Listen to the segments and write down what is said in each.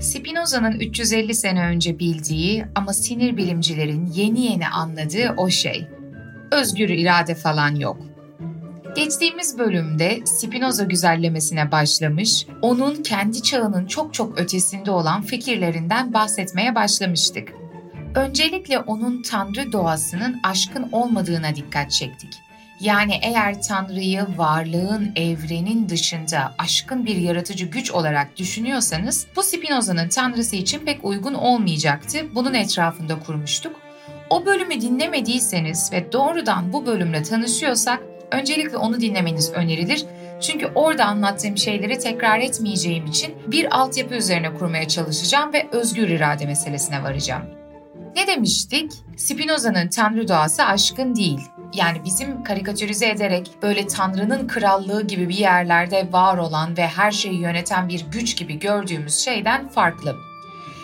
Spinoza'nın 350 sene önce bildiği ama sinir bilimcilerin yeni yeni anladığı o şey. Özgür irade falan yok. Geçtiğimiz bölümde Spinoza güzellemesine başlamış, onun kendi çağının çok çok ötesinde olan fikirlerinden bahsetmeye başlamıştık. Öncelikle onun tanrı doğasının aşkın olmadığına dikkat çektik. Yani eğer Tanrı'yı varlığın, evrenin dışında aşkın bir yaratıcı güç olarak düşünüyorsanız bu Spinoza'nın Tanrısı için pek uygun olmayacaktı. Bunun etrafında kurmuştuk. O bölümü dinlemediyseniz ve doğrudan bu bölümle tanışıyorsak öncelikle onu dinlemeniz önerilir. Çünkü orada anlattığım şeyleri tekrar etmeyeceğim için bir altyapı üzerine kurmaya çalışacağım ve özgür irade meselesine varacağım. Ne demiştik? Spinoza'nın tanrı doğası aşkın değil. Yani bizim karikatürize ederek böyle tanrının krallığı gibi bir yerlerde var olan ve her şeyi yöneten bir güç gibi gördüğümüz şeyden farklı.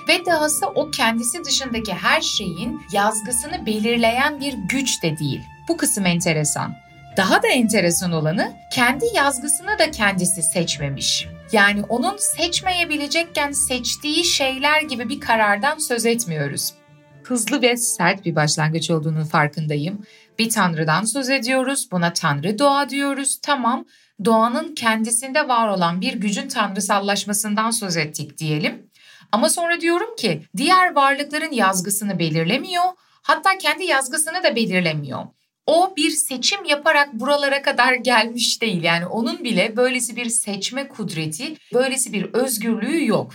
Ve dahası o kendisi dışındaki her şeyin yazgısını belirleyen bir güç de değil. Bu kısım enteresan. Daha da enteresan olanı kendi yazgısını da kendisi seçmemiş. Yani onun seçmeyebilecekken seçtiği şeyler gibi bir karardan söz etmiyoruz hızlı ve sert bir başlangıç olduğunun farkındayım. Bir tanrıdan söz ediyoruz, buna tanrı doğa diyoruz. Tamam, doğanın kendisinde var olan bir gücün tanrısallaşmasından söz ettik diyelim. Ama sonra diyorum ki diğer varlıkların yazgısını belirlemiyor, hatta kendi yazgısını da belirlemiyor. O bir seçim yaparak buralara kadar gelmiş değil. Yani onun bile böylesi bir seçme kudreti, böylesi bir özgürlüğü yok.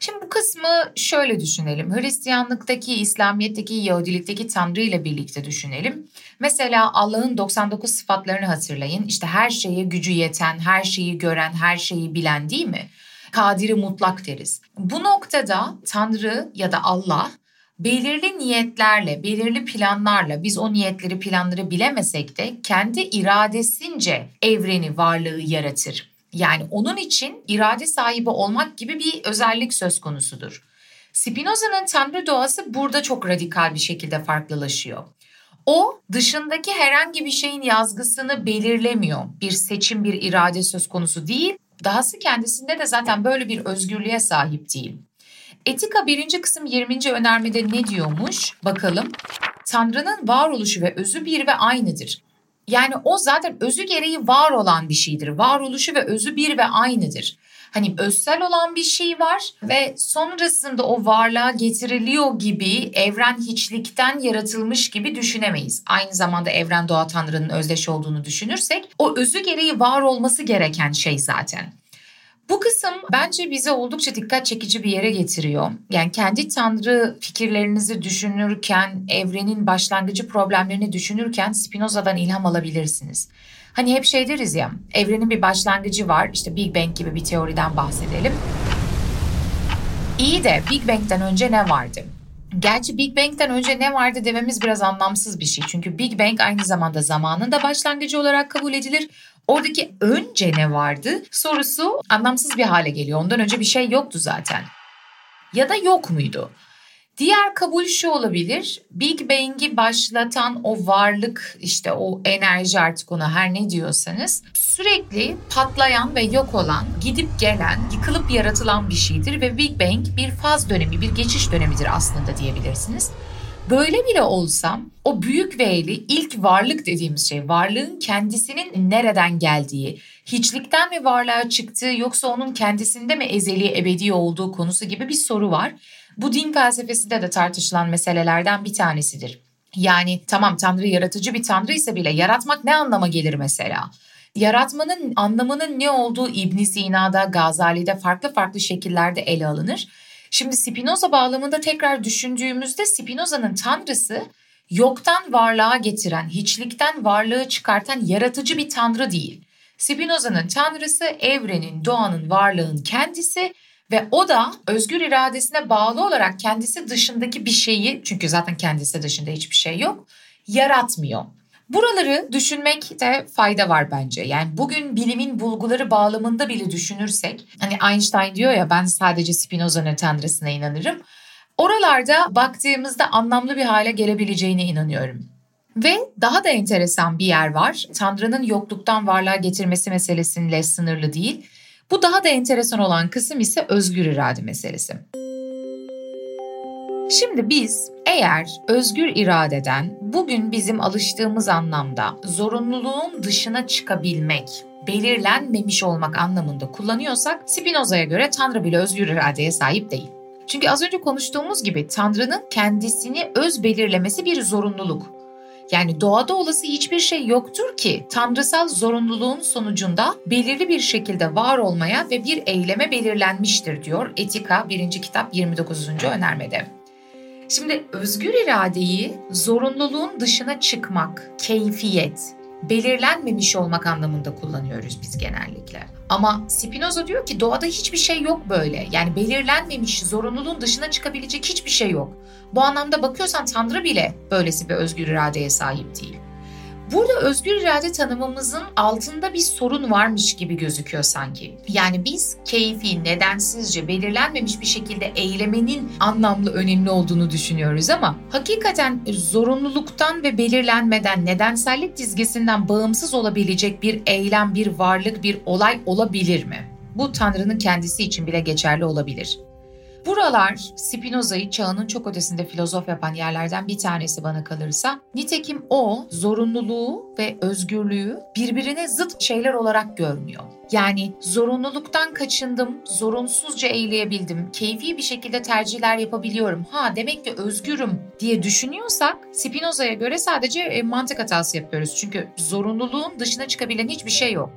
Şimdi bu kısmı şöyle düşünelim. Hristiyanlıktaki, İslamiyet'teki, Yahudilikteki Tanrı ile birlikte düşünelim. Mesela Allah'ın 99 sıfatlarını hatırlayın. İşte her şeye gücü yeten, her şeyi gören, her şeyi bilen değil mi? Kadiri mutlak deriz. Bu noktada Tanrı ya da Allah belirli niyetlerle, belirli planlarla biz o niyetleri, planları bilemesek de kendi iradesince evreni, varlığı yaratır. Yani onun için irade sahibi olmak gibi bir özellik söz konusudur. Spinoza'nın tanrı doğası burada çok radikal bir şekilde farklılaşıyor. O dışındaki herhangi bir şeyin yazgısını belirlemiyor. Bir seçim, bir irade söz konusu değil. Dahası kendisinde de zaten böyle bir özgürlüğe sahip değil. Etika birinci kısım 20. önermede ne diyormuş? Bakalım. Tanrı'nın varoluşu ve özü bir ve aynıdır. Yani o zaten özü gereği var olan bir şeydir. Varoluşu ve özü bir ve aynıdır. Hani özsel olan bir şey var ve sonrasında o varlığa getiriliyor gibi evren hiçlikten yaratılmış gibi düşünemeyiz. Aynı zamanda evren doğa tanrının özdeş olduğunu düşünürsek o özü gereği var olması gereken şey zaten. Bu kısım bence bize oldukça dikkat çekici bir yere getiriyor. Yani kendi tanrı fikirlerinizi düşünürken, evrenin başlangıcı problemlerini düşünürken Spinoza'dan ilham alabilirsiniz. Hani hep şey deriz ya, evrenin bir başlangıcı var, işte Big Bang gibi bir teoriden bahsedelim. İyi de Big Bang'den önce ne vardı? Gerçi Big Bang'den önce ne vardı dememiz biraz anlamsız bir şey. Çünkü Big Bang aynı zamanda zamanın da başlangıcı olarak kabul edilir. Oradaki önce ne vardı sorusu anlamsız bir hale geliyor. Ondan önce bir şey yoktu zaten. Ya da yok muydu? Diğer kabul şu olabilir. Big Bang'i başlatan o varlık işte o enerji artık ona her ne diyorsanız sürekli patlayan ve yok olan, gidip gelen, yıkılıp yaratılan bir şeydir ve Big Bang bir faz dönemi, bir geçiş dönemidir aslında diyebilirsiniz. Böyle bile olsam o büyük V'li ilk varlık dediğimiz şey varlığın kendisinin nereden geldiği, hiçlikten mi varlığa çıktığı yoksa onun kendisinde mi ezeli ebedi olduğu konusu gibi bir soru var. Bu din felsefesinde de tartışılan meselelerden bir tanesidir. Yani tamam Tanrı yaratıcı bir Tanrı ise bile yaratmak ne anlama gelir mesela? Yaratmanın anlamının ne olduğu İbn Sina'da, Gazali'de farklı farklı şekillerde ele alınır. Şimdi Spinoza bağlamında tekrar düşündüğümüzde Spinoza'nın tanrısı yoktan varlığa getiren, hiçlikten varlığı çıkartan yaratıcı bir tanrı değil. Spinoza'nın tanrısı evrenin, doğanın, varlığın kendisi ve o da özgür iradesine bağlı olarak kendisi dışındaki bir şeyi çünkü zaten kendisi dışında hiçbir şey yok yaratmıyor. Buraları düşünmekte fayda var bence. Yani bugün bilimin bulguları bağlamında bile düşünürsek hani Einstein diyor ya ben sadece Spinoza'nın tanrısına inanırım. Oralarda baktığımızda anlamlı bir hale gelebileceğine inanıyorum. Ve daha da enteresan bir yer var. Tanrı'nın yokluktan varlığa getirmesi meselesiyle sınırlı değil. Bu daha da enteresan olan kısım ise özgür irade meselesi. Şimdi biz eğer özgür iradeden bugün bizim alıştığımız anlamda zorunluluğun dışına çıkabilmek, belirlenmemiş olmak anlamında kullanıyorsak Spinoza'ya göre Tanrı bile özgür iradeye sahip değil. Çünkü az önce konuştuğumuz gibi Tanrı'nın kendisini öz belirlemesi bir zorunluluk. Yani doğada olası hiçbir şey yoktur ki tanrısal zorunluluğun sonucunda belirli bir şekilde var olmaya ve bir eyleme belirlenmiştir diyor Etika 1. kitap 29. önermede. Şimdi özgür iradeyi zorunluluğun dışına çıkmak, keyfiyet, belirlenmemiş olmak anlamında kullanıyoruz biz genellikle. Ama Spinoza diyor ki doğada hiçbir şey yok böyle. Yani belirlenmemiş, zorunluluğun dışına çıkabilecek hiçbir şey yok. Bu anlamda bakıyorsan Tanrı bile böylesi bir özgür iradeye sahip değil. Burada özgür irade tanımımızın altında bir sorun varmış gibi gözüküyor sanki. Yani biz keyfi, nedensizce, belirlenmemiş bir şekilde eylemenin anlamlı, önemli olduğunu düşünüyoruz ama hakikaten zorunluluktan ve belirlenmeden, nedensellik dizgesinden bağımsız olabilecek bir eylem, bir varlık, bir olay olabilir mi? Bu Tanrı'nın kendisi için bile geçerli olabilir. Buralar Spinoza'yı çağının çok ötesinde filozof yapan yerlerden bir tanesi bana kalırsa. Nitekim o zorunluluğu ve özgürlüğü birbirine zıt şeyler olarak görmüyor. Yani zorunluluktan kaçındım, zorunsuzca eyleyebildim, keyfi bir şekilde tercihler yapabiliyorum. Ha demek ki özgürüm diye düşünüyorsak Spinoza'ya göre sadece e, mantık hatası yapıyoruz. Çünkü zorunluluğun dışına çıkabilen hiçbir şey yok.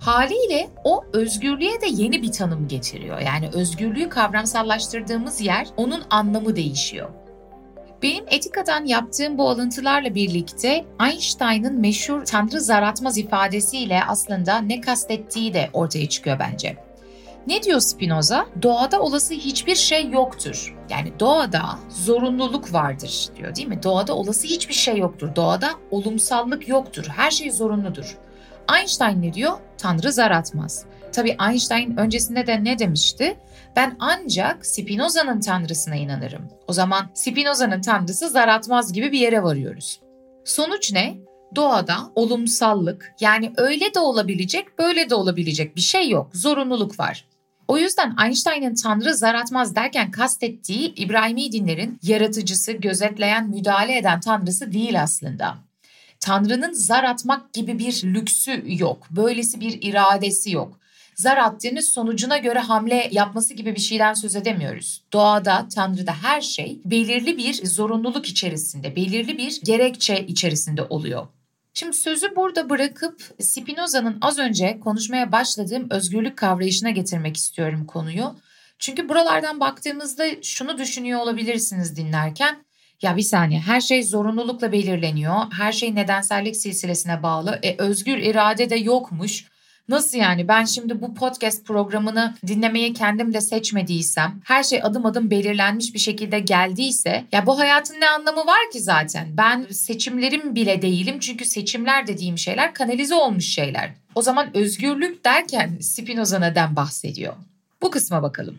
Haliyle o özgürlüğe de yeni bir tanım getiriyor. Yani özgürlüğü kavramsallaştırdığımız yer onun anlamı değişiyor. Benim etikadan yaptığım bu alıntılarla birlikte Einstein'ın meşhur Tanrı zaratmaz ifadesiyle aslında ne kastettiği de ortaya çıkıyor bence. Ne diyor Spinoza? Doğada olası hiçbir şey yoktur. Yani doğada zorunluluk vardır diyor değil mi? Doğada olası hiçbir şey yoktur. Doğada olumsallık yoktur. Her şey zorunludur. Einstein ne diyor? Tanrı zar atmaz. Tabii Einstein öncesinde de ne demişti? Ben ancak Spinoza'nın tanrısına inanırım. O zaman Spinoza'nın tanrısı zar atmaz gibi bir yere varıyoruz. Sonuç ne? Doğada olumsallık yani öyle de olabilecek böyle de olabilecek bir şey yok. Zorunluluk var. O yüzden Einstein'ın Tanrı zar atmaz derken kastettiği İbrahimi dinlerin yaratıcısı, gözetleyen, müdahale eden Tanrısı değil aslında. Tanrı'nın zar atmak gibi bir lüksü yok. Böylesi bir iradesi yok. Zar attığınız sonucuna göre hamle yapması gibi bir şeyden söz edemiyoruz. Doğada, Tanrı'da her şey belirli bir zorunluluk içerisinde, belirli bir gerekçe içerisinde oluyor. Şimdi sözü burada bırakıp Spinoza'nın az önce konuşmaya başladığım özgürlük kavrayışına getirmek istiyorum konuyu. Çünkü buralardan baktığımızda şunu düşünüyor olabilirsiniz dinlerken. Ya bir saniye her şey zorunlulukla belirleniyor. Her şey nedensellik silsilesine bağlı. E, özgür irade de yokmuş. Nasıl yani ben şimdi bu podcast programını dinlemeyi kendim de seçmediysem, her şey adım adım belirlenmiş bir şekilde geldiyse ya bu hayatın ne anlamı var ki zaten? Ben seçimlerim bile değilim çünkü seçimler dediğim şeyler kanalize olmuş şeyler. O zaman özgürlük derken Spinoza neden bahsediyor? Bu kısma bakalım.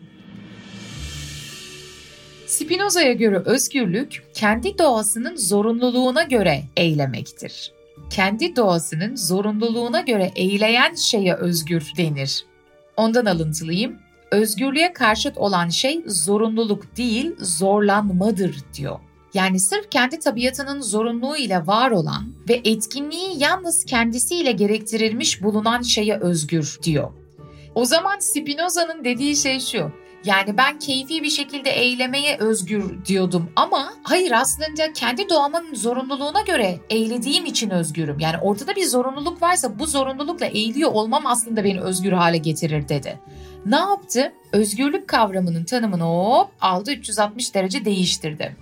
Spinoza'ya göre özgürlük kendi doğasının zorunluluğuna göre eylemektir. Kendi doğasının zorunluluğuna göre eyleyen şeye özgür denir. Ondan alıntılıyım. Özgürlüğe karşıt olan şey zorunluluk değil, zorlanmadır diyor. Yani sırf kendi tabiatının zorunluluğu ile var olan ve etkinliği yalnız kendisiyle gerektirilmiş bulunan şeye özgür diyor. O zaman Spinoza'nın dediği şey şu. Yani ben keyfi bir şekilde eylemeye özgür diyordum ama hayır aslında kendi doğamın zorunluluğuna göre eğlediğim için özgürüm. Yani ortada bir zorunluluk varsa bu zorunlulukla eğiliyor olmam aslında beni özgür hale getirir dedi. Ne yaptı? Özgürlük kavramının tanımını hop aldı 360 derece değiştirdi.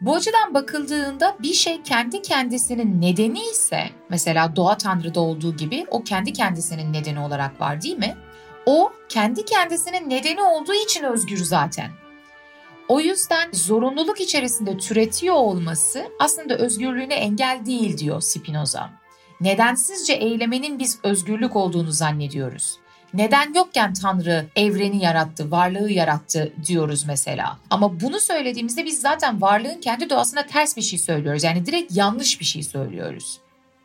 Bu açıdan bakıldığında bir şey kendi kendisinin nedeni ise mesela doğa tanrıda olduğu gibi o kendi kendisinin nedeni olarak var değil mi? O kendi kendisinin nedeni olduğu için özgür zaten. O yüzden zorunluluk içerisinde türetiyor olması aslında özgürlüğüne engel değil diyor Spinoza. Nedensizce eylemenin biz özgürlük olduğunu zannediyoruz. Neden yokken Tanrı evreni yarattı, varlığı yarattı diyoruz mesela. Ama bunu söylediğimizde biz zaten varlığın kendi doğasına ters bir şey söylüyoruz. Yani direkt yanlış bir şey söylüyoruz.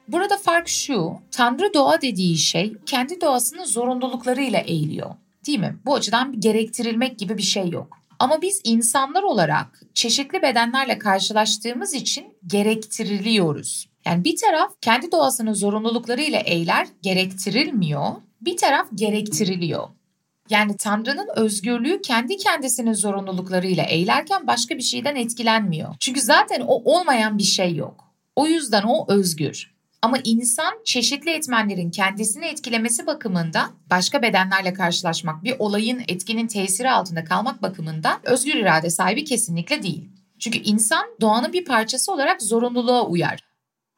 Burada fark şu, Tanrı doğa dediği şey kendi doğasının zorunluluklarıyla eğiliyor. Değil mi? Bu açıdan gerektirilmek gibi bir şey yok. Ama biz insanlar olarak çeşitli bedenlerle karşılaştığımız için gerektiriliyoruz. Yani bir taraf kendi doğasının zorunluluklarıyla eyler, gerektirilmiyor. Bir taraf gerektiriliyor. Yani Tanrı'nın özgürlüğü kendi kendisinin zorunluluklarıyla eylerken başka bir şeyden etkilenmiyor. Çünkü zaten o olmayan bir şey yok. O yüzden o özgür. Ama insan çeşitli etmenlerin kendisini etkilemesi bakımından başka bedenlerle karşılaşmak, bir olayın etkinin tesiri altında kalmak bakımından özgür irade sahibi kesinlikle değil. Çünkü insan doğanın bir parçası olarak zorunluluğa uyar.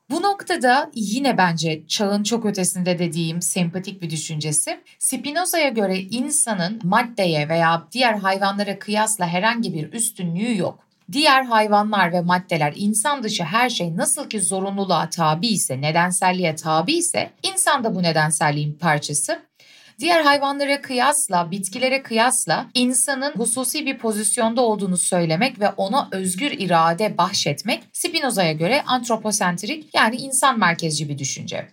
Bu noktada yine bence çağın çok ötesinde dediğim sempatik bir düşüncesi. Spinoza'ya göre insanın maddeye veya diğer hayvanlara kıyasla herhangi bir üstünlüğü yok. Diğer hayvanlar ve maddeler insan dışı her şey nasıl ki zorunluluğa tabi ise, nedenselliğe tabi ise insan da bu nedenselliğin parçası. Diğer hayvanlara kıyasla, bitkilere kıyasla insanın hususi bir pozisyonda olduğunu söylemek ve ona özgür irade bahşetmek Spinoza'ya göre antroposentrik yani insan merkezci bir düşünce.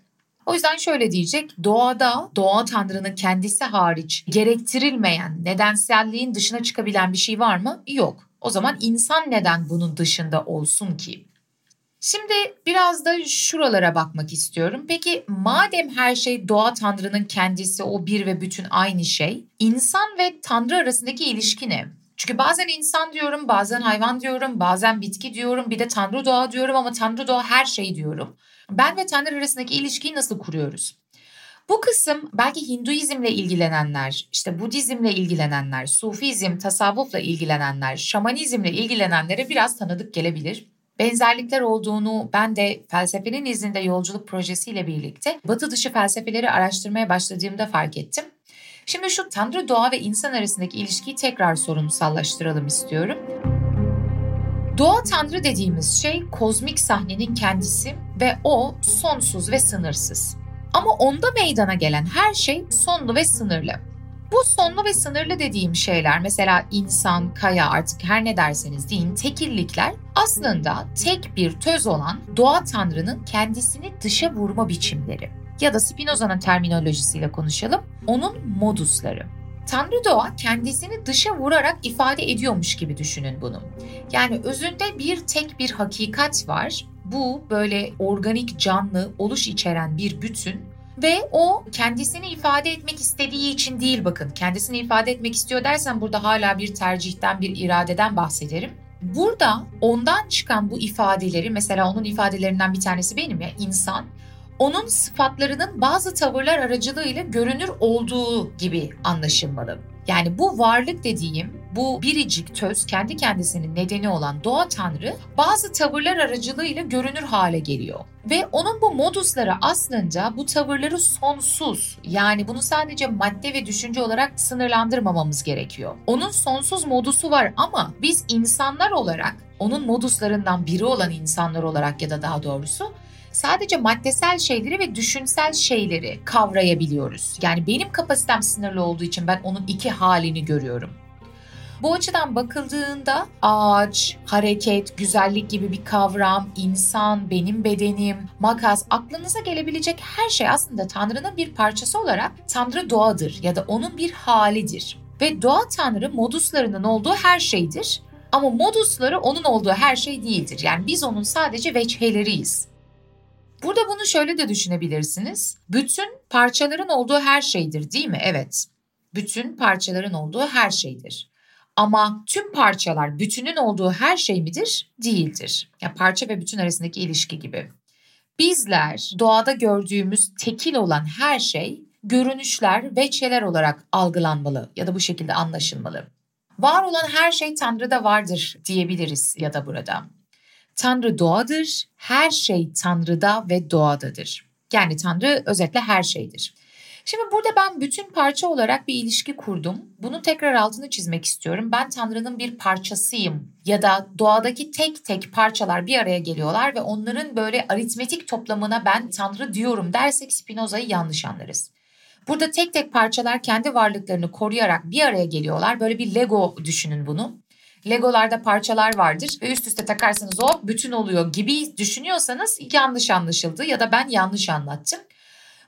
O yüzden şöyle diyecek, doğada doğa tanrının kendisi hariç gerektirilmeyen, nedenselliğin dışına çıkabilen bir şey var mı? Yok. O zaman insan neden bunun dışında olsun ki? Şimdi biraz da şuralara bakmak istiyorum. Peki madem her şey doğa tanrının kendisi o bir ve bütün aynı şey, insan ve tanrı arasındaki ilişki ne? Çünkü bazen insan diyorum, bazen hayvan diyorum, bazen bitki diyorum, bir de tanrı doğa diyorum ama tanrı doğa her şey diyorum. Ben ve tanrı arasındaki ilişkiyi nasıl kuruyoruz? Bu kısım belki Hinduizmle ilgilenenler, işte Budizmle ilgilenenler, Sufizm, tasavvufla ilgilenenler, şamanizmle ilgilenenlere biraz tanıdık gelebilir. Benzerlikler olduğunu ben de felsefenin izinde yolculuk projesiyle birlikte batı dışı felsefeleri araştırmaya başladığımda fark ettim. Şimdi şu Tanrı doğa ve insan arasındaki ilişkiyi tekrar sorunsallaştıralım istiyorum. Doğa Tanrı dediğimiz şey kozmik sahnenin kendisi ve o sonsuz ve sınırsız. Ama onda meydana gelen her şey sonlu ve sınırlı. Bu sonlu ve sınırlı dediğim şeyler mesela insan, kaya artık her ne derseniz deyin tekillikler aslında tek bir töz olan doğa tanrının kendisini dışa vurma biçimleri. Ya da Spinoza'nın terminolojisiyle konuşalım, onun modusları. Tanrı doğa kendisini dışa vurarak ifade ediyormuş gibi düşünün bunu. Yani özünde bir tek bir hakikat var. Bu böyle organik canlı oluş içeren bir bütün ve o kendisini ifade etmek istediği için değil bakın. Kendisini ifade etmek istiyor dersen burada hala bir tercihten, bir iradeden bahsederim. Burada ondan çıkan bu ifadeleri mesela onun ifadelerinden bir tanesi benim ya insan onun sıfatlarının bazı tavırlar aracılığıyla görünür olduğu gibi anlaşılmalı. Yani bu varlık dediğim bu biricik töz kendi kendisinin nedeni olan doğa tanrı bazı tavırlar aracılığıyla görünür hale geliyor. Ve onun bu modusları aslında bu tavırları sonsuz yani bunu sadece madde ve düşünce olarak sınırlandırmamamız gerekiyor. Onun sonsuz modusu var ama biz insanlar olarak onun moduslarından biri olan insanlar olarak ya da daha doğrusu sadece maddesel şeyleri ve düşünsel şeyleri kavrayabiliyoruz. Yani benim kapasitem sınırlı olduğu için ben onun iki halini görüyorum. Bu açıdan bakıldığında ağaç, hareket, güzellik gibi bir kavram, insan, benim bedenim, makas, aklınıza gelebilecek her şey aslında Tanrı'nın bir parçası olarak Tanrı doğadır ya da onun bir halidir. Ve doğa Tanrı moduslarının olduğu her şeydir Ama modusları onun olduğu her şey değildir. Yani biz onun sadece veçheleriyiz. Burada bunu şöyle de düşünebilirsiniz. Bütün parçaların olduğu her şeydir değil mi? Evet. Bütün parçaların olduğu her şeydir. Ama tüm parçalar bütünün olduğu her şey midir? Değildir. Ya parça ve bütün arasındaki ilişki gibi. Bizler doğada gördüğümüz tekil olan her şey görünüşler ve çeler olarak algılanmalı ya da bu şekilde anlaşılmalı. Var olan her şey Tanrı'da vardır diyebiliriz ya da burada. Tanrı doğadır, her şey Tanrı'da ve doğadadır. Yani Tanrı özetle her şeydir. Şimdi burada ben bütün parça olarak bir ilişki kurdum. Bunu tekrar altını çizmek istiyorum. Ben Tanrı'nın bir parçasıyım ya da doğadaki tek tek parçalar bir araya geliyorlar ve onların böyle aritmetik toplamına ben Tanrı diyorum dersek Spinoza'yı yanlış anlarız. Burada tek tek parçalar kendi varlıklarını koruyarak bir araya geliyorlar. Böyle bir Lego düşünün bunu. Legolarda parçalar vardır ve üst üste takarsanız o bütün oluyor gibi düşünüyorsanız yanlış anlaşıldı ya da ben yanlış anlattım.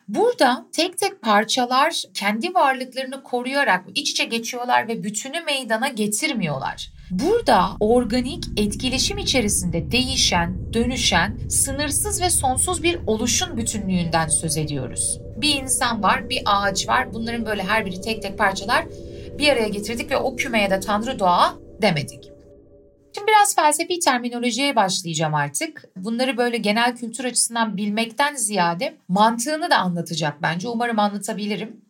Burada tek tek parçalar kendi varlıklarını koruyarak iç içe geçiyorlar ve bütünü meydana getirmiyorlar. Burada organik etkileşim içerisinde değişen, dönüşen, sınırsız ve sonsuz bir oluşun bütünlüğünden söz ediyoruz. Bir insan var, bir ağaç var. Bunların böyle her biri tek tek parçalar bir araya getirdik ve o kümeye de tanrı doğa demedik. Şimdi biraz felsefi terminolojiye başlayacağım artık. Bunları böyle genel kültür açısından bilmekten ziyade mantığını da anlatacak bence. Umarım anlatabilirim.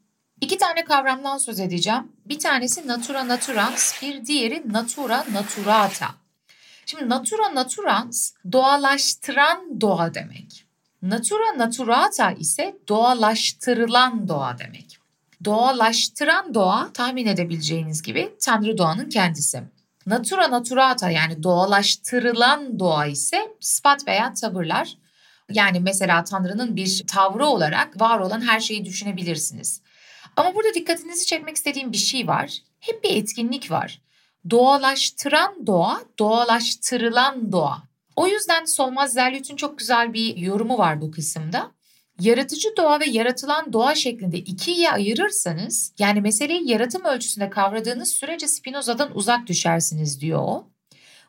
İki tane kavramdan söz edeceğim. Bir tanesi natura naturans, bir diğeri natura naturata. Şimdi natura naturans doğalaştıran doğa demek. Natura naturata ise doğalaştırılan doğa demek. Doğalaştıran doğa tahmin edebileceğiniz gibi Tanrı doğanın kendisi. Natura naturata yani doğalaştırılan doğa ise spat veya tavırlar. Yani mesela Tanrı'nın bir tavrı olarak var olan her şeyi düşünebilirsiniz. Ama burada dikkatinizi çekmek istediğim bir şey var. Hep bir etkinlik var. Doğalaştıran doğa, doğalaştırılan doğa. O yüzden Solmaz Zerlüt'ün çok güzel bir yorumu var bu kısımda. Yaratıcı doğa ve yaratılan doğa şeklinde ikiye ayırırsanız yani meseleyi yaratım ölçüsünde kavradığınız sürece Spinoza'dan uzak düşersiniz diyor o.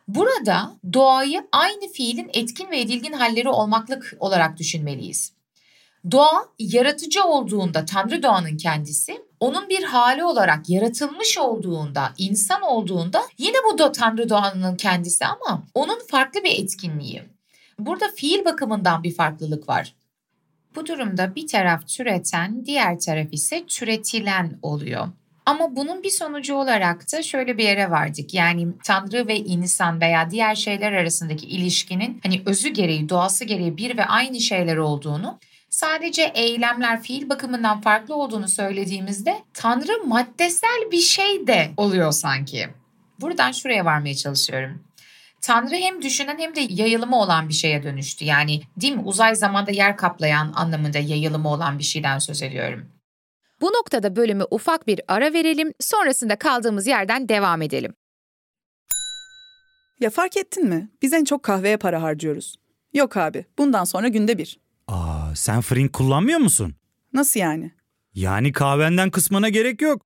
Burada doğayı aynı fiilin etkin ve edilgin halleri olmaklık olarak düşünmeliyiz. Doğa yaratıcı olduğunda Tanrı doğanın kendisi, onun bir hali olarak yaratılmış olduğunda, insan olduğunda yine bu da Tanrı doğanın kendisi ama onun farklı bir etkinliği. Burada fiil bakımından bir farklılık var. Bu durumda bir taraf türeten, diğer taraf ise türetilen oluyor. Ama bunun bir sonucu olarak da şöyle bir yere vardık. Yani Tanrı ve insan veya diğer şeyler arasındaki ilişkinin hani özü gereği, doğası gereği bir ve aynı şeyler olduğunu sadece eylemler fiil bakımından farklı olduğunu söylediğimizde Tanrı maddesel bir şey de oluyor sanki. Buradan şuraya varmaya çalışıyorum. Tanrı hem düşünen hem de yayılımı olan bir şeye dönüştü. Yani değil mi uzay zamanda yer kaplayan anlamında yayılımı olan bir şeyden söz ediyorum. Bu noktada bölümü ufak bir ara verelim, sonrasında kaldığımız yerden devam edelim. Ya fark ettin mi? Biz en çok kahveye para harcıyoruz. Yok abi, bundan sonra günde bir. Aa, sen Frink kullanmıyor musun? Nasıl yani? Yani kahvenden kısmına gerek yok.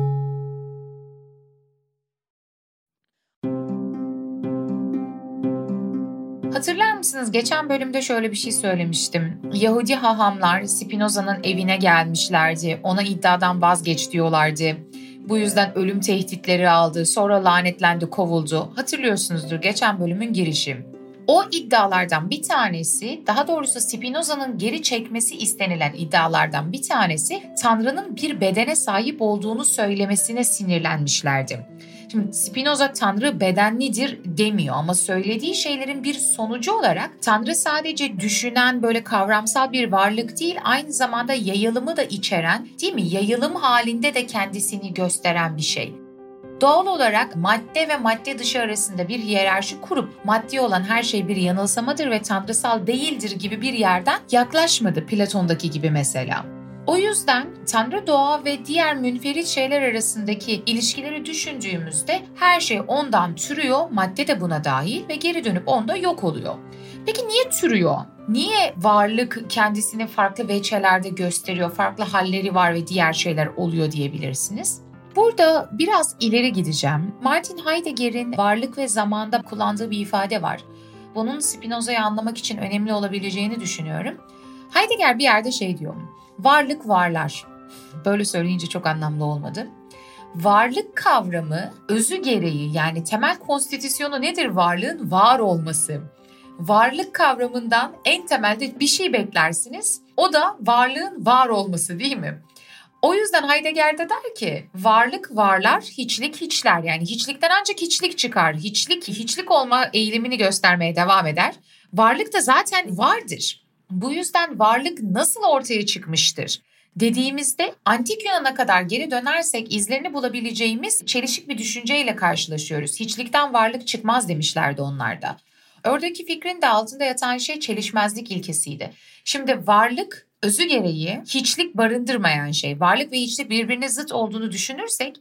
Hatırlar mısınız geçen bölümde şöyle bir şey söylemiştim. Yahudi hahamlar Spinoza'nın evine gelmişlerdi. Ona iddiadan vazgeç diyorlardı. Bu yüzden ölüm tehditleri aldı. Sonra lanetlendi, kovuldu. Hatırlıyorsunuzdur geçen bölümün girişi. O iddialardan bir tanesi, daha doğrusu Spinoza'nın geri çekmesi istenilen iddialardan bir tanesi Tanrı'nın bir bedene sahip olduğunu söylemesine sinirlenmişlerdi. Şimdi Spinoza Tanrı bedenlidir demiyor ama söylediği şeylerin bir sonucu olarak Tanrı sadece düşünen böyle kavramsal bir varlık değil aynı zamanda yayılımı da içeren değil mi? Yayılım halinde de kendisini gösteren bir şey. Doğal olarak madde ve madde dışı arasında bir hiyerarşi kurup maddi olan her şey bir yanılsamadır ve tanrısal değildir gibi bir yerden yaklaşmadı Platon'daki gibi mesela. O yüzden Tanrı doğa ve diğer münferit şeyler arasındaki ilişkileri düşündüğümüzde her şey ondan türüyor, madde de buna dahil ve geri dönüp onda yok oluyor. Peki niye türüyor? Niye varlık kendisini farklı veçelerde gösteriyor, farklı halleri var ve diğer şeyler oluyor diyebilirsiniz? Burada biraz ileri gideceğim. Martin Heidegger'in varlık ve zamanda kullandığı bir ifade var. Bunun Spinoza'yı anlamak için önemli olabileceğini düşünüyorum. Heidegger bir yerde şey diyor. Varlık varlar. Böyle söyleyince çok anlamlı olmadı. Varlık kavramı özü gereği yani temel konstitüsyonu nedir varlığın? Var olması. Varlık kavramından en temelde bir şey beklersiniz. O da varlığın var olması değil mi? O yüzden Heidegger de der ki varlık varlar, hiçlik hiçler. Yani hiçlikten ancak hiçlik çıkar. Hiçlik, hiçlik olma eğilimini göstermeye devam eder. Varlık da zaten vardır. Bu yüzden varlık nasıl ortaya çıkmıştır? Dediğimizde antik Yunan'a kadar geri dönersek izlerini bulabileceğimiz çelişik bir düşünceyle karşılaşıyoruz. Hiçlikten varlık çıkmaz demişlerdi onlar da. Oradaki fikrin de altında yatan şey çelişmezlik ilkesiydi. Şimdi varlık özü gereği hiçlik barındırmayan şey. Varlık ve hiçlik birbirine zıt olduğunu düşünürsek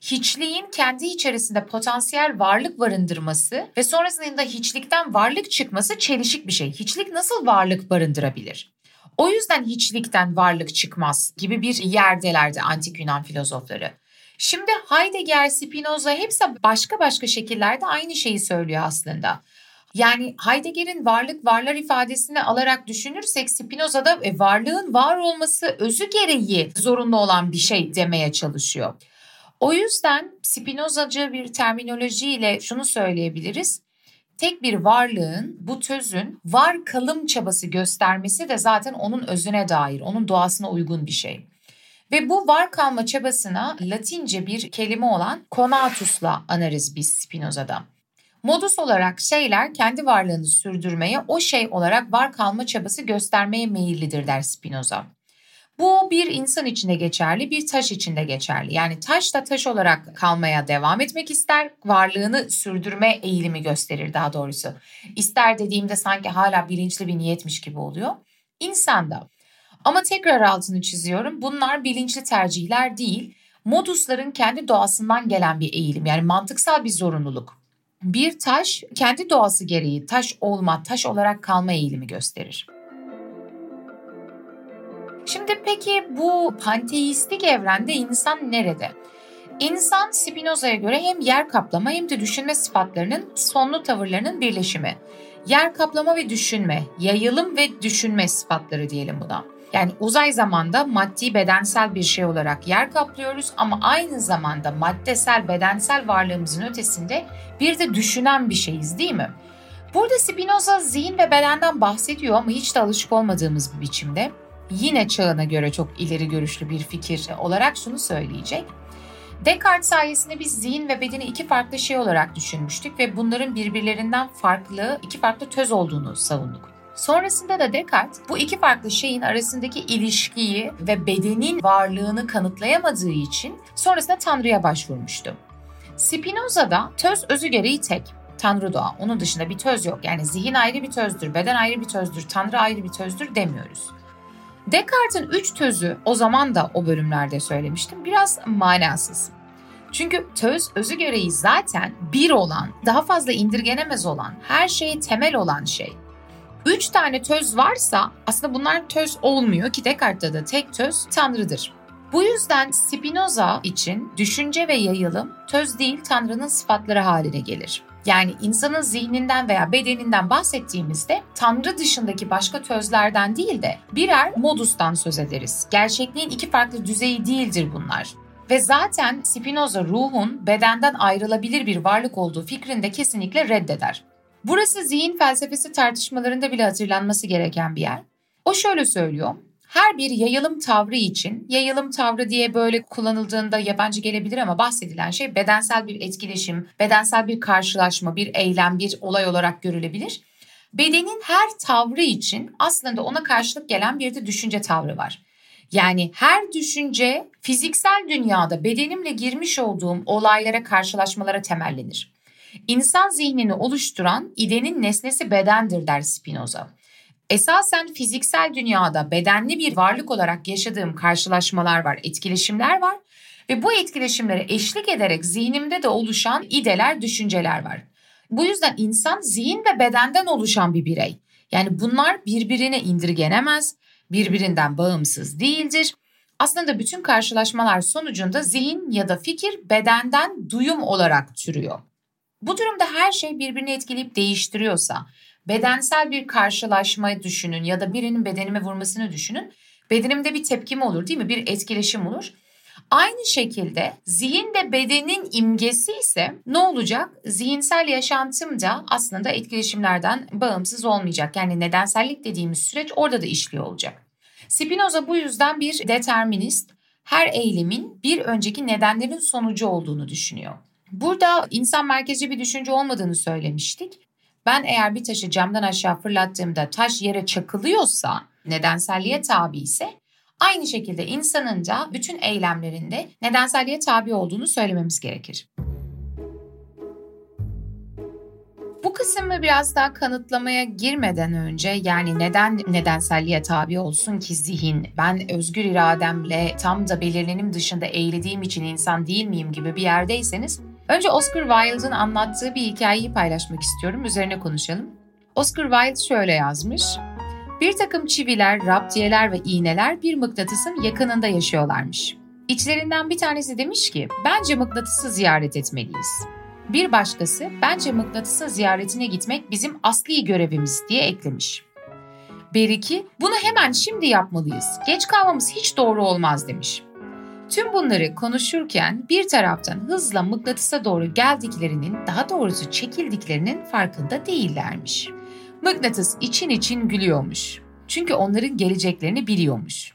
hiçliğin kendi içerisinde potansiyel varlık barındırması ve sonrasında hiçlikten varlık çıkması çelişik bir şey. Hiçlik nasıl varlık barındırabilir? O yüzden hiçlikten varlık çıkmaz gibi bir yerdelerdi antik Yunan filozofları. Şimdi Heidegger, Spinoza hepsi başka başka şekillerde aynı şeyi söylüyor aslında. Yani Heidegger'in varlık varlar ifadesini alarak düşünürsek Spinoza'da e, varlığın var olması özü gereği zorunlu olan bir şey demeye çalışıyor. O yüzden Spinozacı bir terminolojiyle şunu söyleyebiliriz. Tek bir varlığın, bu tözün var kalım çabası göstermesi de zaten onun özüne dair, onun doğasına uygun bir şey. Ve bu var kalma çabasına Latince bir kelime olan conatus'la anarız biz Spinoza'da. Modus olarak şeyler kendi varlığını sürdürmeye, o şey olarak var kalma çabası göstermeye meyillidir der Spinoza. Bu bir insan içinde geçerli, bir taş içinde geçerli. Yani taş da taş olarak kalmaya devam etmek ister, varlığını sürdürme eğilimi gösterir daha doğrusu. İster dediğimde sanki hala bilinçli bir niyetmiş gibi oluyor. İnsan da. Ama tekrar altını çiziyorum. Bunlar bilinçli tercihler değil, modusların kendi doğasından gelen bir eğilim. Yani mantıksal bir zorunluluk bir taş kendi doğası gereği taş olma, taş olarak kalma eğilimi gösterir. Peki bu panteistik evrende insan nerede? İnsan Spinoza'ya göre hem yer kaplama hem de düşünme sıfatlarının sonlu tavırlarının birleşimi. Yer kaplama ve düşünme, yayılım ve düşünme sıfatları diyelim buna. Yani uzay zamanda maddi bedensel bir şey olarak yer kaplıyoruz ama aynı zamanda maddesel bedensel varlığımızın ötesinde bir de düşünen bir şeyiz değil mi? Burada Spinoza zihin ve bedenden bahsediyor ama hiç de alışık olmadığımız bir biçimde. Yine çağına göre çok ileri görüşlü bir fikir olarak şunu söyleyecek. Descartes sayesinde biz zihin ve bedeni iki farklı şey olarak düşünmüştük ve bunların birbirlerinden farklı, iki farklı töz olduğunu savunduk. Sonrasında da Descartes bu iki farklı şeyin arasındaki ilişkiyi ve bedenin varlığını kanıtlayamadığı için sonrasında Tanrı'ya başvurmuştu. Spinoza'da töz özü gereği tek. Tanrı doğa. Onun dışında bir töz yok. Yani zihin ayrı bir tözdür, beden ayrı bir tözdür, Tanrı ayrı bir tözdür demiyoruz. Descartes'in üç tözü o zaman da o bölümlerde söylemiştim biraz manasız. Çünkü töz özü gereği zaten bir olan, daha fazla indirgenemez olan, her şeye temel olan şey. Üç tane töz varsa aslında bunlar töz olmuyor ki Descartes'ta da tek töz Tanrı'dır. Bu yüzden Spinoza için düşünce ve yayılım töz değil Tanrı'nın sıfatları haline gelir. Yani insanın zihninden veya bedeninden bahsettiğimizde Tanrı dışındaki başka tözlerden değil de birer modustan söz ederiz. Gerçekliğin iki farklı düzeyi değildir bunlar. Ve zaten Spinoza ruhun bedenden ayrılabilir bir varlık olduğu fikrini de kesinlikle reddeder. Burası zihin felsefesi tartışmalarında bile hatırlanması gereken bir yer. O şöyle söylüyor. Her bir yayılım tavrı için, yayılım tavrı diye böyle kullanıldığında yabancı gelebilir ama bahsedilen şey bedensel bir etkileşim, bedensel bir karşılaşma, bir eylem, bir olay olarak görülebilir. Bedenin her tavrı için aslında ona karşılık gelen bir de düşünce tavrı var. Yani her düşünce fiziksel dünyada bedenimle girmiş olduğum olaylara, karşılaşmalara temellenir. İnsan zihnini oluşturan idenin nesnesi bedendir der Spinoza. Esasen fiziksel dünyada bedenli bir varlık olarak yaşadığım karşılaşmalar var, etkileşimler var ve bu etkileşimlere eşlik ederek zihnimde de oluşan ideler, düşünceler var. Bu yüzden insan zihin ve bedenden oluşan bir birey. Yani bunlar birbirine indirgenemez, birbirinden bağımsız değildir. Aslında bütün karşılaşmalar sonucunda zihin ya da fikir bedenden duyum olarak türüyor. Bu durumda her şey birbirini etkileyip değiştiriyorsa, bedensel bir karşılaşmayı düşünün ya da birinin bedenime vurmasını düşünün. Bedenimde bir tepkim olur değil mi? Bir etkileşim olur. Aynı şekilde zihin de bedenin imgesi ise ne olacak? Zihinsel yaşantım da aslında etkileşimlerden bağımsız olmayacak. Yani nedensellik dediğimiz süreç orada da işliyor olacak. Spinoza bu yüzden bir determinist, her eylemin bir önceki nedenlerin sonucu olduğunu düşünüyor. Burada insan merkezci bir düşünce olmadığını söylemiştik. Ben eğer bir taşı camdan aşağı fırlattığımda taş yere çakılıyorsa, nedenselliğe tabi ise aynı şekilde insanın da bütün eylemlerinde nedenselliğe tabi olduğunu söylememiz gerekir. Bu kısmı biraz daha kanıtlamaya girmeden önce yani neden nedenselliğe tabi olsun ki zihin, ben özgür irademle tam da belirlenim dışında eğlediğim için insan değil miyim gibi bir yerdeyseniz Önce Oscar Wilde'ın anlattığı bir hikayeyi paylaşmak istiyorum. Üzerine konuşalım. Oscar Wilde şöyle yazmış. Bir takım çiviler, raptiyeler ve iğneler bir mıknatısın yakınında yaşıyorlarmış. İçlerinden bir tanesi demiş ki, bence mıknatısı ziyaret etmeliyiz. Bir başkası, bence mıknatısın ziyaretine gitmek bizim asli görevimiz diye eklemiş. Beriki, bunu hemen şimdi yapmalıyız. Geç kalmamız hiç doğru olmaz demiş. Tüm bunları konuşurken bir taraftan hızla mıknatısa doğru geldiklerinin, daha doğrusu çekildiklerinin farkında değillermiş. Mıknatıs için için gülüyormuş. Çünkü onların geleceklerini biliyormuş.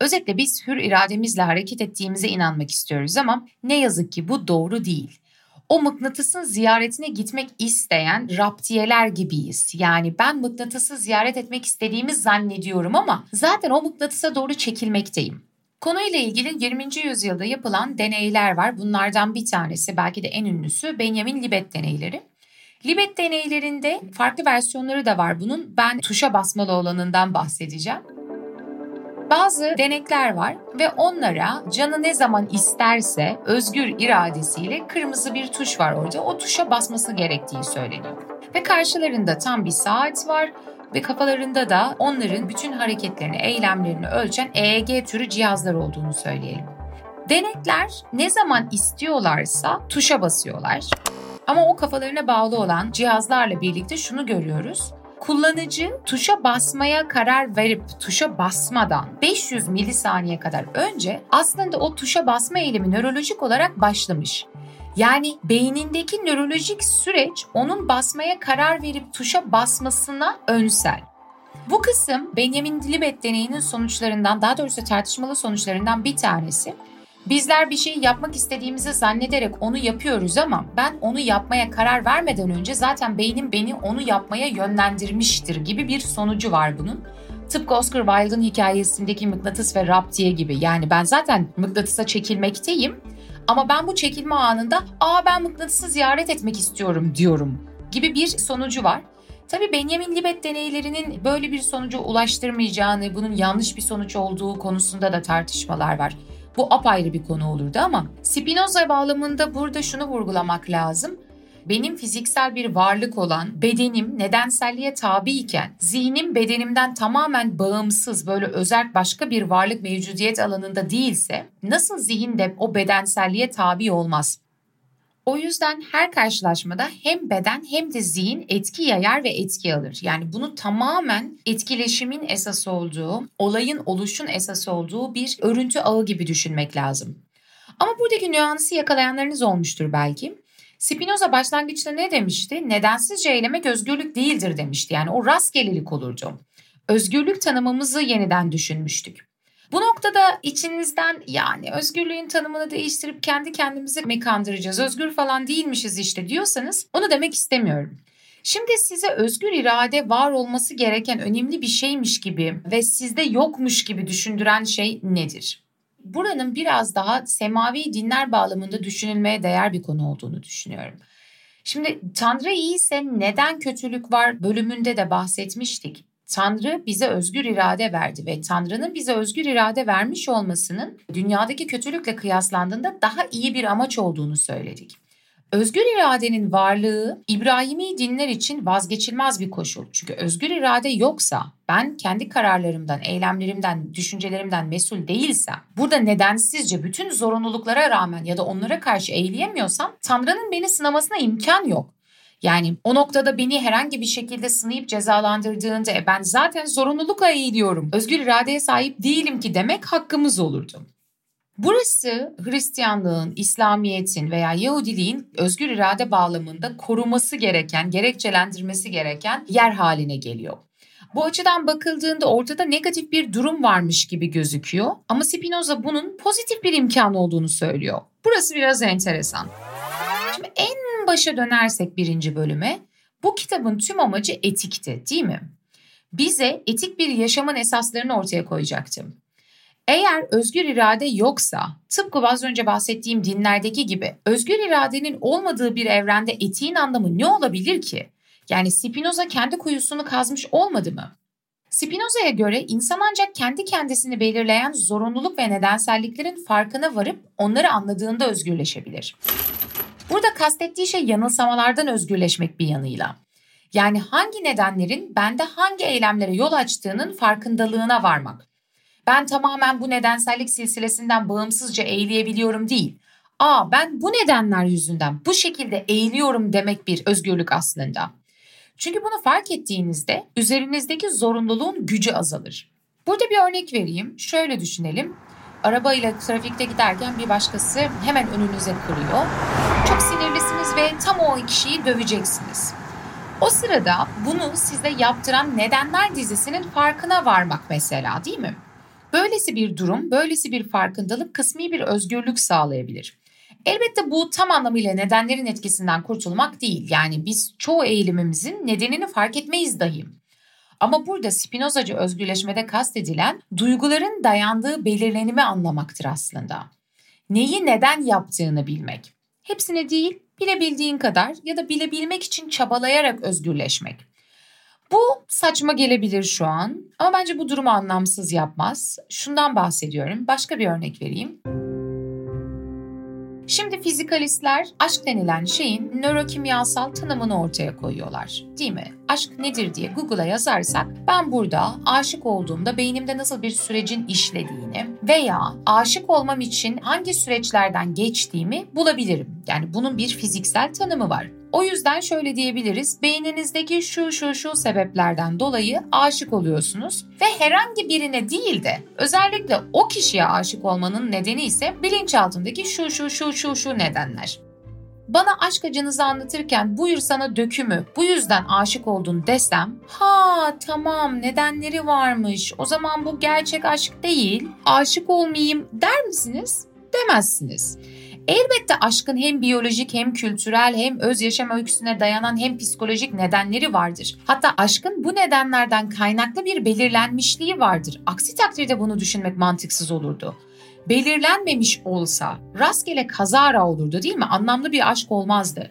Özetle biz hür irademizle hareket ettiğimize inanmak istiyoruz ama ne yazık ki bu doğru değil. O mıknatısın ziyaretine gitmek isteyen raptiyeler gibiyiz. Yani ben mıknatısı ziyaret etmek istediğimi zannediyorum ama zaten o mıknatısa doğru çekilmekteyim. Konuyla ilgili 20. yüzyılda yapılan deneyler var. Bunlardan bir tanesi belki de en ünlüsü Benjamin Libet deneyleri. Libet deneylerinde farklı versiyonları da var bunun. Ben tuşa basmalı olanından bahsedeceğim. Bazı denekler var ve onlara canı ne zaman isterse özgür iradesiyle kırmızı bir tuş var orada. O tuşa basması gerektiği söyleniyor. Ve karşılarında tam bir saat var ve kafalarında da onların bütün hareketlerini, eylemlerini ölçen EEG türü cihazlar olduğunu söyleyelim. Denekler ne zaman istiyorlarsa tuşa basıyorlar. Ama o kafalarına bağlı olan cihazlarla birlikte şunu görüyoruz. Kullanıcı tuşa basmaya karar verip tuşa basmadan 500 milisaniye kadar önce aslında o tuşa basma eylemi nörolojik olarak başlamış. Yani beynindeki nörolojik süreç onun basmaya karar verip tuşa basmasına önsel. Bu kısım Benjamin Libet deneyinin sonuçlarından daha doğrusu tartışmalı sonuçlarından bir tanesi. Bizler bir şeyi yapmak istediğimizi zannederek onu yapıyoruz ama ben onu yapmaya karar vermeden önce zaten beynim beni onu yapmaya yönlendirmiştir gibi bir sonucu var bunun. Tıpkı Oscar Wilde'ın hikayesindeki mıknatıs ve raptiye gibi. Yani ben zaten mıknatısa çekilmekteyim ama ben bu çekilme anında aa ben mıknatısı ziyaret etmek istiyorum diyorum gibi bir sonucu var. Tabi Benjamin Libet deneylerinin böyle bir sonuca ulaştırmayacağını, bunun yanlış bir sonuç olduğu konusunda da tartışmalar var. Bu apayrı bir konu olurdu ama Spinoza bağlamında burada şunu vurgulamak lazım benim fiziksel bir varlık olan bedenim nedenselliğe tabi iken zihnim bedenimden tamamen bağımsız böyle özel başka bir varlık mevcudiyet alanında değilse nasıl zihin de o bedenselliğe tabi olmaz? O yüzden her karşılaşmada hem beden hem de zihin etki yayar ve etki alır. Yani bunu tamamen etkileşimin esas olduğu, olayın oluşun esas olduğu bir örüntü ağı gibi düşünmek lazım. Ama buradaki nüansı yakalayanlarınız olmuştur belki. Spinoza başlangıçta ne demişti? Nedensizce eylemek özgürlük değildir demişti. Yani o rastgelelik olurdu. özgürlük tanımımızı yeniden düşünmüştük. Bu noktada içinizden yani özgürlüğün tanımını değiştirip kendi kendimizi mi kandıracağız, özgür falan değilmişiz işte diyorsanız onu demek istemiyorum. Şimdi size özgür irade var olması gereken önemli bir şeymiş gibi ve sizde yokmuş gibi düşündüren şey nedir? Buranın biraz daha semavi dinler bağlamında düşünülmeye değer bir konu olduğunu düşünüyorum. Şimdi Tanrı iyiyse neden kötülük var bölümünde de bahsetmiştik. Tanrı bize özgür irade verdi ve Tanrı'nın bize özgür irade vermiş olmasının dünyadaki kötülükle kıyaslandığında daha iyi bir amaç olduğunu söyledik. Özgür iradenin varlığı İbrahimi dinler için vazgeçilmez bir koşul. Çünkü özgür irade yoksa, ben kendi kararlarımdan, eylemlerimden, düşüncelerimden mesul değilsem, burada nedensizce bütün zorunluluklara rağmen ya da onlara karşı eğileyemiyorsam Tanrı'nın beni sınamasına imkan yok. Yani o noktada beni herhangi bir şekilde sınayıp cezalandırdığında e, ben zaten zorunlulukla eğiliyorum. Özgür iradeye sahip değilim ki demek hakkımız olurdu. Burası Hristiyanlığın, İslamiyet'in veya Yahudiliğin özgür irade bağlamında koruması gereken, gerekçelendirmesi gereken yer haline geliyor. Bu açıdan bakıldığında ortada negatif bir durum varmış gibi gözüküyor ama Spinoza bunun pozitif bir imkan olduğunu söylüyor. Burası biraz enteresan. Şimdi en başa dönersek birinci bölüme bu kitabın tüm amacı etikti değil mi? Bize etik bir yaşamın esaslarını ortaya koyacaktım. Eğer özgür irade yoksa, tıpkı az önce bahsettiğim dinlerdeki gibi özgür iradenin olmadığı bir evrende etiğin anlamı ne olabilir ki? Yani Spinoza kendi kuyusunu kazmış olmadı mı? Spinoza'ya göre insan ancak kendi kendisini belirleyen zorunluluk ve nedenselliklerin farkına varıp onları anladığında özgürleşebilir. Burada kastettiği şey yanılsamalardan özgürleşmek bir yanıyla. Yani hangi nedenlerin bende hangi eylemlere yol açtığının farkındalığına varmak. Ben tamamen bu nedensellik silsilesinden bağımsızca eğilebiliyorum değil. Aa ben bu nedenler yüzünden bu şekilde eğiliyorum demek bir özgürlük aslında. Çünkü bunu fark ettiğinizde üzerinizdeki zorunluluğun gücü azalır. Burada bir örnek vereyim. Şöyle düşünelim. Arabayla trafikte giderken bir başkası hemen önünüze kırıyor. Çok sinirlisiniz ve tam o kişiyi döveceksiniz. O sırada bunu size yaptıran nedenler dizisinin farkına varmak mesela değil mi? Böylesi bir durum, böylesi bir farkındalık kısmi bir özgürlük sağlayabilir. Elbette bu tam anlamıyla nedenlerin etkisinden kurtulmak değil. Yani biz çoğu eğilimimizin nedenini fark etmeyiz dahi. Ama burada Spinozacı özgürleşmede kastedilen duyguların dayandığı belirlenimi anlamaktır aslında. Neyi neden yaptığını bilmek. Hepsini değil, bilebildiğin kadar ya da bilebilmek için çabalayarak özgürleşmek. Bu saçma gelebilir şu an ama bence bu durumu anlamsız yapmaz. Şundan bahsediyorum. Başka bir örnek vereyim. Şimdi fizikalistler aşk denilen şeyin nörokimyasal tanımını ortaya koyuyorlar. Değil mi? Aşk nedir diye Google'a yazarsak ben burada aşık olduğumda beynimde nasıl bir sürecin işlediğini veya aşık olmam için hangi süreçlerden geçtiğimi bulabilirim. Yani bunun bir fiziksel tanımı var. O yüzden şöyle diyebiliriz. Beyninizdeki şu şu şu sebeplerden dolayı aşık oluyorsunuz ve herhangi birine değil de özellikle o kişiye aşık olmanın nedeni ise bilinçaltındaki şu şu şu şu şu nedenler. Bana aşk acınızı anlatırken buyur sana dökümü bu yüzden aşık oldun desem ha tamam nedenleri varmış o zaman bu gerçek aşk değil aşık olmayayım der misiniz? Demezsiniz. Elbette aşkın hem biyolojik hem kültürel hem öz yaşam öyküsüne dayanan hem psikolojik nedenleri vardır. Hatta aşkın bu nedenlerden kaynaklı bir belirlenmişliği vardır. Aksi takdirde bunu düşünmek mantıksız olurdu belirlenmemiş olsa rastgele kazara olurdu değil mi? Anlamlı bir aşk olmazdı.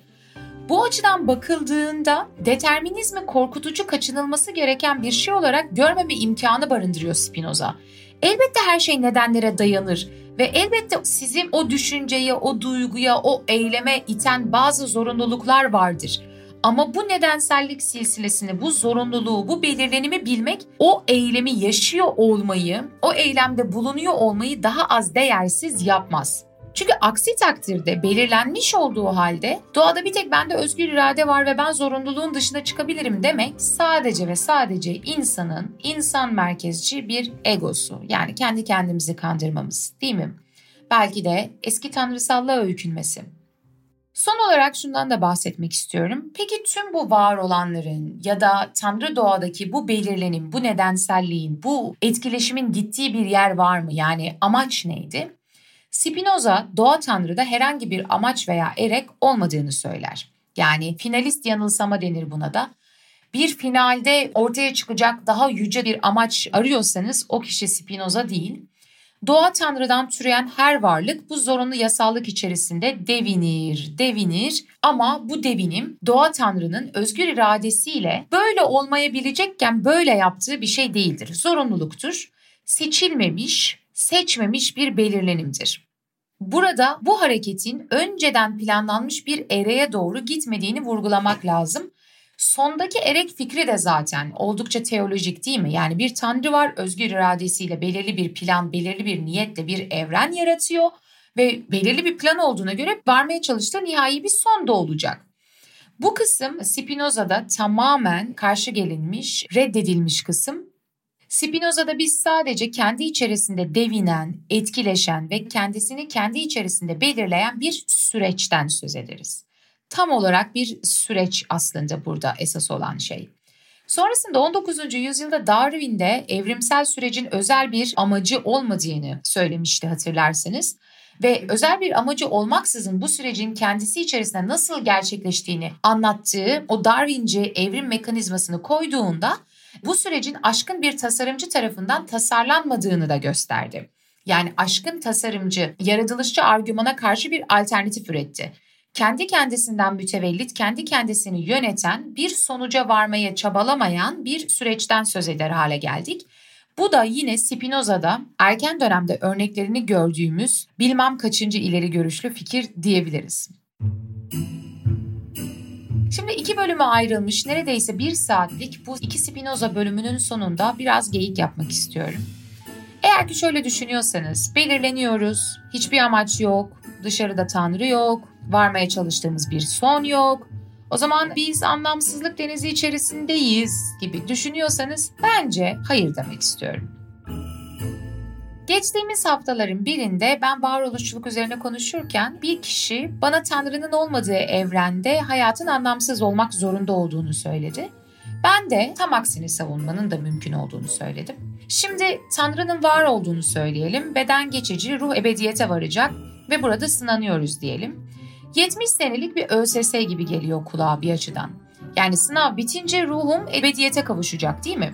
Bu açıdan bakıldığında determinizmi korkutucu kaçınılması gereken bir şey olarak görmeme imkanı barındırıyor Spinoza. Elbette her şey nedenlere dayanır ve elbette sizin o düşünceye, o duyguya, o eyleme iten bazı zorunluluklar vardır. Ama bu nedensellik silsilesini, bu zorunluluğu, bu belirlenimi bilmek o eylemi yaşıyor olmayı, o eylemde bulunuyor olmayı daha az değersiz yapmaz. Çünkü aksi takdirde belirlenmiş olduğu halde doğada bir tek bende özgür irade var ve ben zorunluluğun dışına çıkabilirim demek sadece ve sadece insanın insan merkezci bir egosu. Yani kendi kendimizi kandırmamız değil mi? Belki de eski tanrısallığa öykünmesi. Son olarak şundan da bahsetmek istiyorum. Peki tüm bu var olanların ya da Tanrı doğadaki bu belirlenim, bu nedenselliğin, bu etkileşimin gittiği bir yer var mı? Yani amaç neydi? Spinoza doğa Tanrı'da herhangi bir amaç veya erek olmadığını söyler. Yani finalist yanılsama denir buna da. Bir finalde ortaya çıkacak daha yüce bir amaç arıyorsanız o kişi Spinoza değil. Doğa Tanrı'dan türeyen her varlık bu zorunlu yasallık içerisinde devinir, devinir ama bu devinim Doğa Tanrı'nın özgür iradesiyle böyle olmayabilecekken böyle yaptığı bir şey değildir. Zorunluluktur. Seçilmemiş, seçmemiş bir belirlenimdir. Burada bu hareketin önceden planlanmış bir ereğe doğru gitmediğini vurgulamak lazım. Sondaki erek fikri de zaten oldukça teolojik değil mi? Yani bir tanrı var özgür iradesiyle belirli bir plan, belirli bir niyetle bir evren yaratıyor ve belirli bir plan olduğuna göre varmaya çalıştığı nihai bir son da olacak. Bu kısım Spinoza'da tamamen karşı gelinmiş, reddedilmiş kısım. Spinoza'da biz sadece kendi içerisinde devinen, etkileşen ve kendisini kendi içerisinde belirleyen bir süreçten söz ederiz tam olarak bir süreç aslında burada esas olan şey. Sonrasında 19. yüzyılda Darwin'de evrimsel sürecin özel bir amacı olmadığını söylemişti hatırlarsanız ve özel bir amacı olmaksızın bu sürecin kendisi içerisinde nasıl gerçekleştiğini anlattığı o Darwinci evrim mekanizmasını koyduğunda bu sürecin aşkın bir tasarımcı tarafından tasarlanmadığını da gösterdi. Yani aşkın tasarımcı, yaratılışçı argümana karşı bir alternatif üretti kendi kendisinden mütevellit, kendi kendisini yöneten, bir sonuca varmaya çabalamayan bir süreçten söz eder hale geldik. Bu da yine Spinoza'da erken dönemde örneklerini gördüğümüz bilmem kaçıncı ileri görüşlü fikir diyebiliriz. Şimdi iki bölüme ayrılmış neredeyse bir saatlik bu iki Spinoza bölümünün sonunda biraz geyik yapmak istiyorum. Eğer ki şöyle düşünüyorsanız belirleniyoruz, hiçbir amaç yok, dışarıda Tanrı yok, varmaya çalıştığımız bir son yok. O zaman biz anlamsızlık denizi içerisindeyiz gibi düşünüyorsanız bence hayır demek istiyorum. Geçtiğimiz haftaların birinde ben varoluşçuluk üzerine konuşurken bir kişi bana Tanrı'nın olmadığı evrende hayatın anlamsız olmak zorunda olduğunu söyledi. Ben de tam aksini savunmanın da mümkün olduğunu söyledim. Şimdi Tanrı'nın var olduğunu söyleyelim, beden geçici, ruh ebediyete varacak ve burada sınanıyoruz diyelim. 70 senelik bir ÖSS gibi geliyor kulağa bir açıdan. Yani sınav bitince ruhum ebediyete kavuşacak değil mi?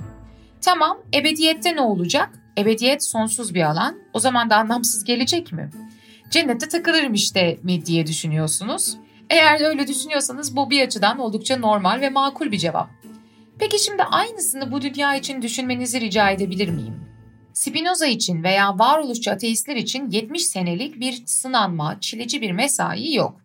Tamam, ebediyette ne olacak? Ebediyet sonsuz bir alan. O zaman da anlamsız gelecek mi? Cennette takılırım işte mi diye düşünüyorsunuz. Eğer öyle düşünüyorsanız bu bir açıdan oldukça normal ve makul bir cevap. Peki şimdi aynısını bu dünya için düşünmenizi rica edebilir miyim? Spinoza için veya varoluşçu ateistler için 70 senelik bir sınanma, çileci bir mesai yok.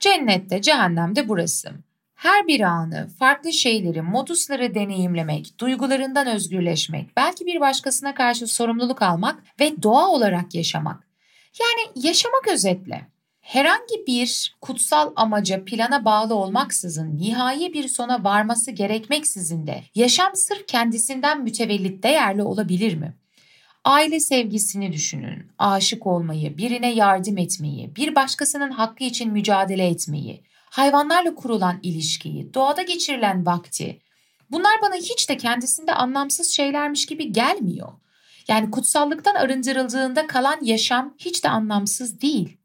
Cennette, cehennemde burası. Her bir anı, farklı şeyleri, modusları deneyimlemek, duygularından özgürleşmek, belki bir başkasına karşı sorumluluk almak ve doğa olarak yaşamak. Yani yaşamak özetle. Herhangi bir kutsal amaca, plana bağlı olmaksızın, nihai bir sona varması gerekmeksizin de yaşam sırf kendisinden mütevellit değerli olabilir mi? Aile sevgisini düşünün, aşık olmayı, birine yardım etmeyi, bir başkasının hakkı için mücadele etmeyi, hayvanlarla kurulan ilişkiyi, doğada geçirilen vakti. Bunlar bana hiç de kendisinde anlamsız şeylermiş gibi gelmiyor. Yani kutsallıktan arındırıldığında kalan yaşam hiç de anlamsız değil.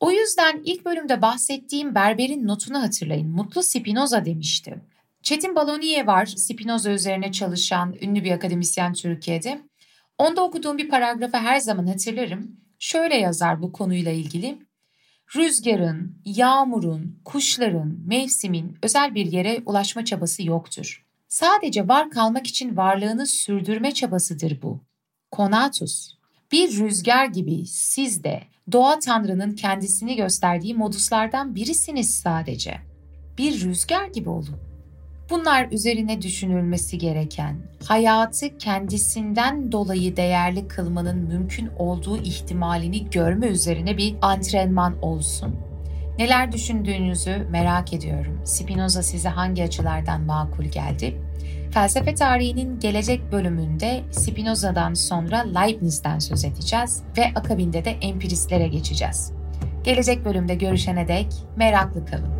O yüzden ilk bölümde bahsettiğim berberin notunu hatırlayın. Mutlu Spinoza demişti. Çetin Baloniye var, Spinoza üzerine çalışan ünlü bir akademisyen Türkiye'de. Onda okuduğum bir paragrafı her zaman hatırlarım. Şöyle yazar bu konuyla ilgili. Rüzgarın, yağmurun, kuşların, mevsimin özel bir yere ulaşma çabası yoktur. Sadece var kalmak için varlığını sürdürme çabasıdır bu. Konatus. Bir rüzgar gibi siz de doğa tanrının kendisini gösterdiği moduslardan birisiniz sadece. Bir rüzgar gibi olun. Bunlar üzerine düşünülmesi gereken, hayatı kendisinden dolayı değerli kılmanın mümkün olduğu ihtimalini görme üzerine bir antrenman olsun. Neler düşündüğünüzü merak ediyorum. Spinoza size hangi açılardan makul geldi? Felsefe tarihinin gelecek bölümünde Spinoza'dan sonra Leibniz'den söz edeceğiz ve akabinde de empiristlere geçeceğiz. Gelecek bölümde görüşene dek meraklı kalın.